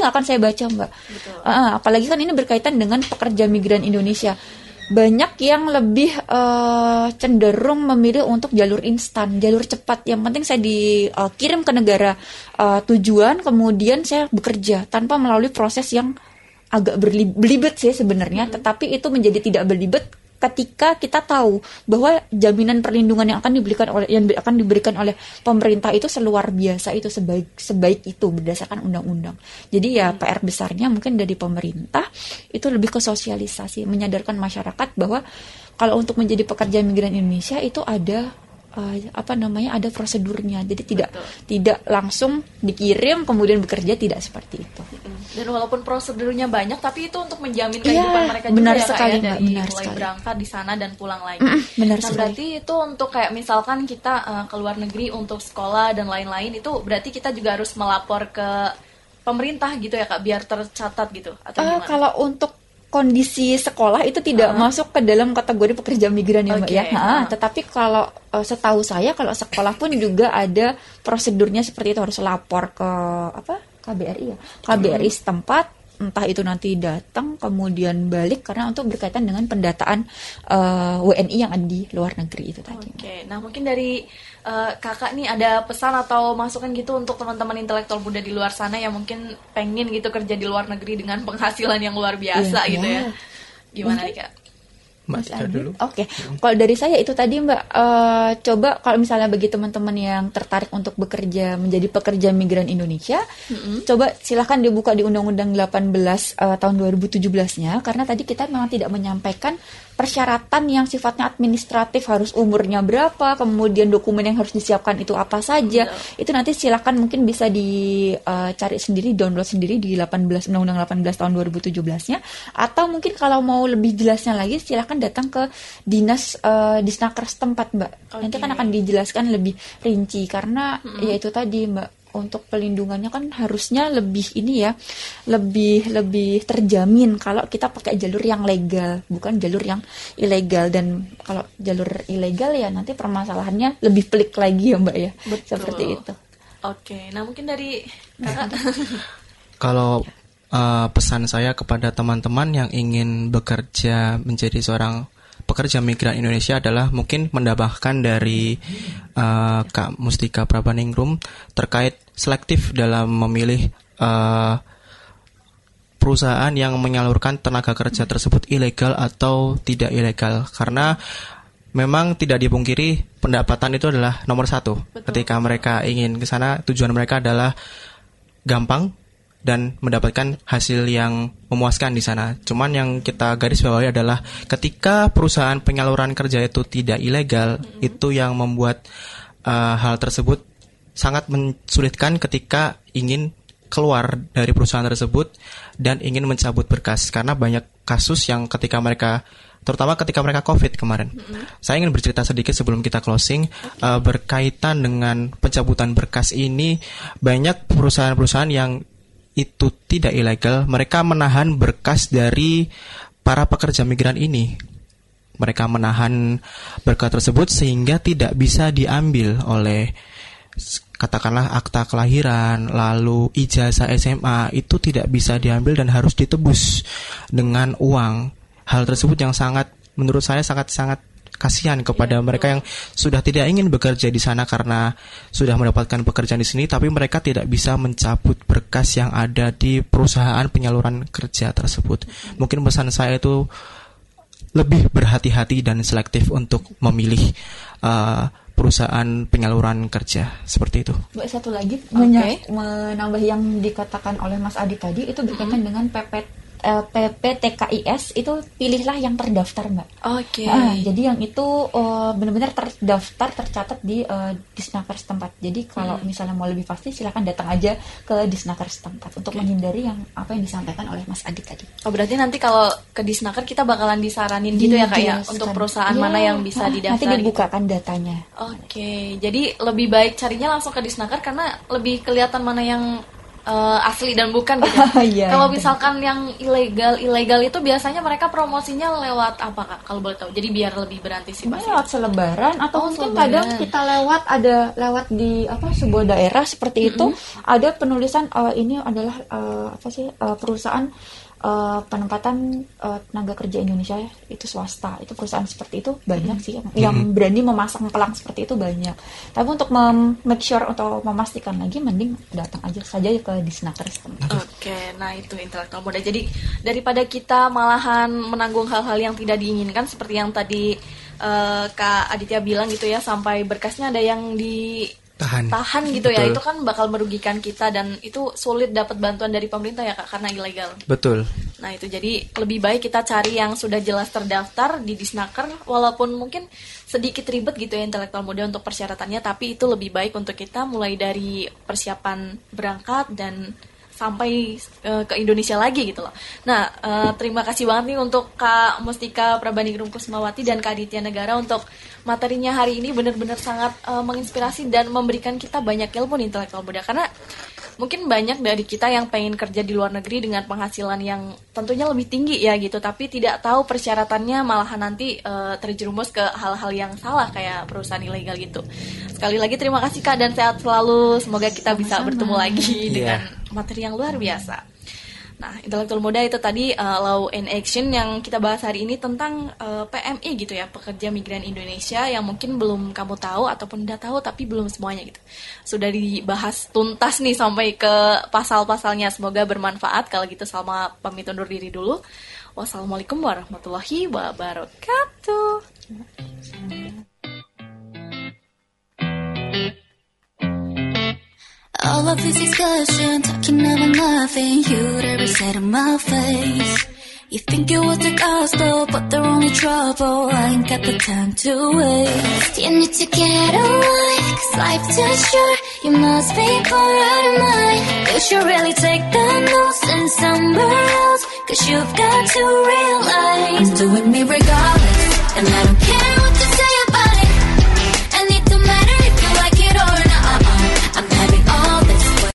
pasti nggak akan saya baca mbak. Uh, apalagi kan ini berkaitan dengan pekerja migran Indonesia banyak yang lebih uh, cenderung memilih untuk jalur instan, jalur cepat. Yang penting saya dikirim ke negara uh, tujuan, kemudian saya bekerja tanpa melalui proses yang agak berlibet sih sebenarnya, hmm. tetapi itu menjadi tidak berlibet ketika kita tahu bahwa jaminan perlindungan yang akan diberikan oleh yang akan diberikan oleh pemerintah itu seluar biasa itu sebaik sebaik itu berdasarkan undang-undang. Jadi ya hmm. PR besarnya mungkin dari pemerintah itu lebih ke sosialisasi, menyadarkan masyarakat bahwa kalau untuk menjadi pekerja migran Indonesia itu ada uh, apa namanya ada prosedurnya jadi tidak Betul. tidak langsung dikirim kemudian bekerja tidak seperti itu dan walaupun prosedurnya banyak tapi itu untuk menjamin iya, kehidupan ya, mereka benar juga sekali, ya dari benar mulai sekali. berangkat di sana dan pulang lagi mm, benar nah sekali. berarti itu untuk kayak misalkan kita uh, ke luar negeri untuk sekolah dan lain-lain itu berarti kita juga harus melapor ke pemerintah gitu ya kak biar tercatat gitu atau uh, kalau untuk kondisi sekolah itu tidak uh masuk ke dalam kategori pekerja migran ya okay. mbak ya. Nah, uh Tetapi kalau uh, setahu saya kalau sekolah pun juga ada prosedurnya seperti itu harus lapor ke apa KBRI ya KBRI setempat entah itu nanti datang kemudian balik karena untuk berkaitan dengan pendataan uh, WNI yang ada di luar negeri itu tadi. Oke, okay. nah mungkin dari uh, kakak nih ada pesan atau masukan gitu untuk teman-teman intelektual muda di luar sana yang mungkin pengen gitu kerja di luar negeri dengan penghasilan yang luar biasa yeah, gitu yeah. ya. Gimana nih kak? Mas dulu. Oke, okay. kalau dari saya itu tadi Mbak, uh, coba kalau misalnya bagi teman-teman yang tertarik untuk bekerja menjadi pekerja migran Indonesia, mm-hmm. coba silahkan dibuka di Undang-Undang 18 uh, eh, tahun 2017-nya, karena tadi kita memang tidak menyampaikan persyaratan yang sifatnya administratif harus umurnya berapa, kemudian dokumen yang harus disiapkan itu apa saja. Betul. Itu nanti silahkan mungkin bisa dicari uh, sendiri, download sendiri di 18 Undang-Undang 18 tahun 2017-nya atau mungkin kalau mau lebih jelasnya lagi silahkan datang ke dinas uh, disnaker setempat, Mbak. Okay. Nanti kan akan dijelaskan lebih rinci karena mm -hmm. ya itu tadi, Mbak untuk pelindungannya kan harusnya lebih ini ya lebih lebih terjamin kalau kita pakai jalur yang legal bukan jalur yang ilegal dan kalau jalur ilegal ya nanti permasalahannya lebih pelik lagi ya mbak ya Betul. seperti itu oke nah mungkin dari kalau uh, pesan saya kepada teman-teman yang ingin bekerja menjadi seorang pekerja migran Indonesia adalah mungkin mendapatkan dari uh, Kak Mustika Prabaningrum terkait selektif dalam memilih uh, perusahaan yang menyalurkan tenaga kerja tersebut ilegal atau tidak ilegal karena memang tidak dipungkiri pendapatan itu adalah nomor satu Betul. ketika mereka ingin ke sana tujuan mereka adalah gampang dan mendapatkan hasil yang memuaskan di sana. Cuman yang kita garis bawahi adalah ketika perusahaan penyaluran kerja itu tidak ilegal, mm-hmm. itu yang membuat uh, hal tersebut sangat mensulitkan ketika ingin keluar dari perusahaan tersebut dan ingin mencabut berkas karena banyak kasus yang ketika mereka terutama ketika mereka COVID kemarin. Mm-hmm. Saya ingin bercerita sedikit sebelum kita closing okay. uh, berkaitan dengan pencabutan berkas ini banyak perusahaan-perusahaan yang itu tidak ilegal, mereka menahan berkas dari para pekerja migran ini. Mereka menahan berkas tersebut sehingga tidak bisa diambil oleh katakanlah akta kelahiran, lalu ijazah SMA itu tidak bisa diambil dan harus ditebus dengan uang. Hal tersebut yang sangat menurut saya sangat-sangat kasihan kepada yeah. mereka yang sudah tidak ingin bekerja di sana karena sudah mendapatkan pekerjaan di sini tapi mereka tidak bisa mencabut berkas yang ada di perusahaan penyaluran kerja tersebut. Mungkin pesan saya itu lebih berhati-hati dan selektif untuk memilih uh, perusahaan penyaluran kerja seperti itu. Mbak satu lagi okay. menambah yang dikatakan oleh Mas Adi tadi itu berkaitan mm -hmm. dengan PPT uh, eh, PPTKIS itu pilihlah yang terdaftar mbak. Oke. Okay. Nah, jadi yang itu uh, benar-benar terdaftar tercatat di uh, disnaker setempat. Jadi kalau hmm. misalnya mau lebih pasti silahkan datang aja ke disnaker setempat untuk okay. menghindari yang apa yang disampaikan oleh Mas Adit tadi. Oh berarti nanti kalau ke disnaker kita bakalan disaranin gitu ya kak ya untuk perusahaan ya, mana yang bisa nah, didaftar. Nanti dibukakan gitu. datanya. Oke. Okay. Jadi lebih baik carinya langsung ke disnaker karena lebih kelihatan mana yang uh, asli dan bukan gitu. yeah, kalau misalkan yang ilegal ilegal itu biasanya mereka promosinya lewat apa kak? Kalau boleh tahu. Jadi biar lebih berantisipasi. Lewat selebaran atau oh, mungkin selebaran. kadang kita lewat ada lewat di apa sebuah daerah seperti itu mm -hmm. ada penulisan uh, ini adalah uh, apa sih uh, perusahaan uh, penempatan uh, tenaga kerja Indonesia ya, itu swasta. Itu perusahaan seperti itu banyak hmm. sih yang, yang hmm. berani memasang pelang seperti itu banyak. Tapi untuk make sure atau memastikan lagi mending datang aja saja ke disnaker oke okay, nah itu intelektual muda. Jadi daripada kita malahan menanggung hal-hal yang tidak diinginkan seperti yang tadi uh, Kak Aditya bilang gitu ya sampai berkasnya ada yang di tahan tahan gitu ya. betul. ya itu kan bakal merugikan kita dan itu sulit dapat bantuan dari pemerintah ya kak karena ilegal betul nah itu jadi lebih baik kita cari yang sudah jelas terdaftar di disnaker walaupun mungkin sedikit ribet gitu ya intelektual muda untuk persyaratannya tapi itu lebih baik untuk kita mulai dari persiapan berangkat dan sampai uh, ke Indonesia lagi gitu loh. Nah, uh, terima kasih banget nih untuk Kak Mustika Prabanding Kusmawati dan Kak Aditya Negara untuk materinya hari ini benar-benar sangat uh, menginspirasi dan memberikan kita banyak ilmu nih intelektual muda karena mungkin banyak dari kita yang pengen kerja di luar negeri dengan penghasilan yang tentunya lebih tinggi ya gitu tapi tidak tahu persyaratannya malahan nanti uh, terjerumus ke hal-hal yang salah kayak perusahaan ilegal gitu sekali lagi terima kasih kak dan sehat selalu semoga kita Sama-sama. bisa bertemu lagi yeah. dengan materi yang luar biasa Nah, intelektual muda itu tadi uh, law and action yang kita bahas hari ini tentang uh, PMI gitu ya, pekerja migran Indonesia yang mungkin belum kamu tahu ataupun udah tahu tapi belum semuanya gitu. Sudah dibahas tuntas nih sampai ke pasal-pasalnya. Semoga bermanfaat. Kalau gitu sama pamit undur diri dulu. Wassalamualaikum warahmatullahi wabarakatuh. This discussion, talking about nothing you'd ever said to my face. You think it was the gospel, but they're only trouble. I ain't got the time to waste. You need to get away, cause life's too short. You must be bored out of mind. You should really take the notes and somewhere else, cause you've got to realize. I'm doing me regardless, and I don't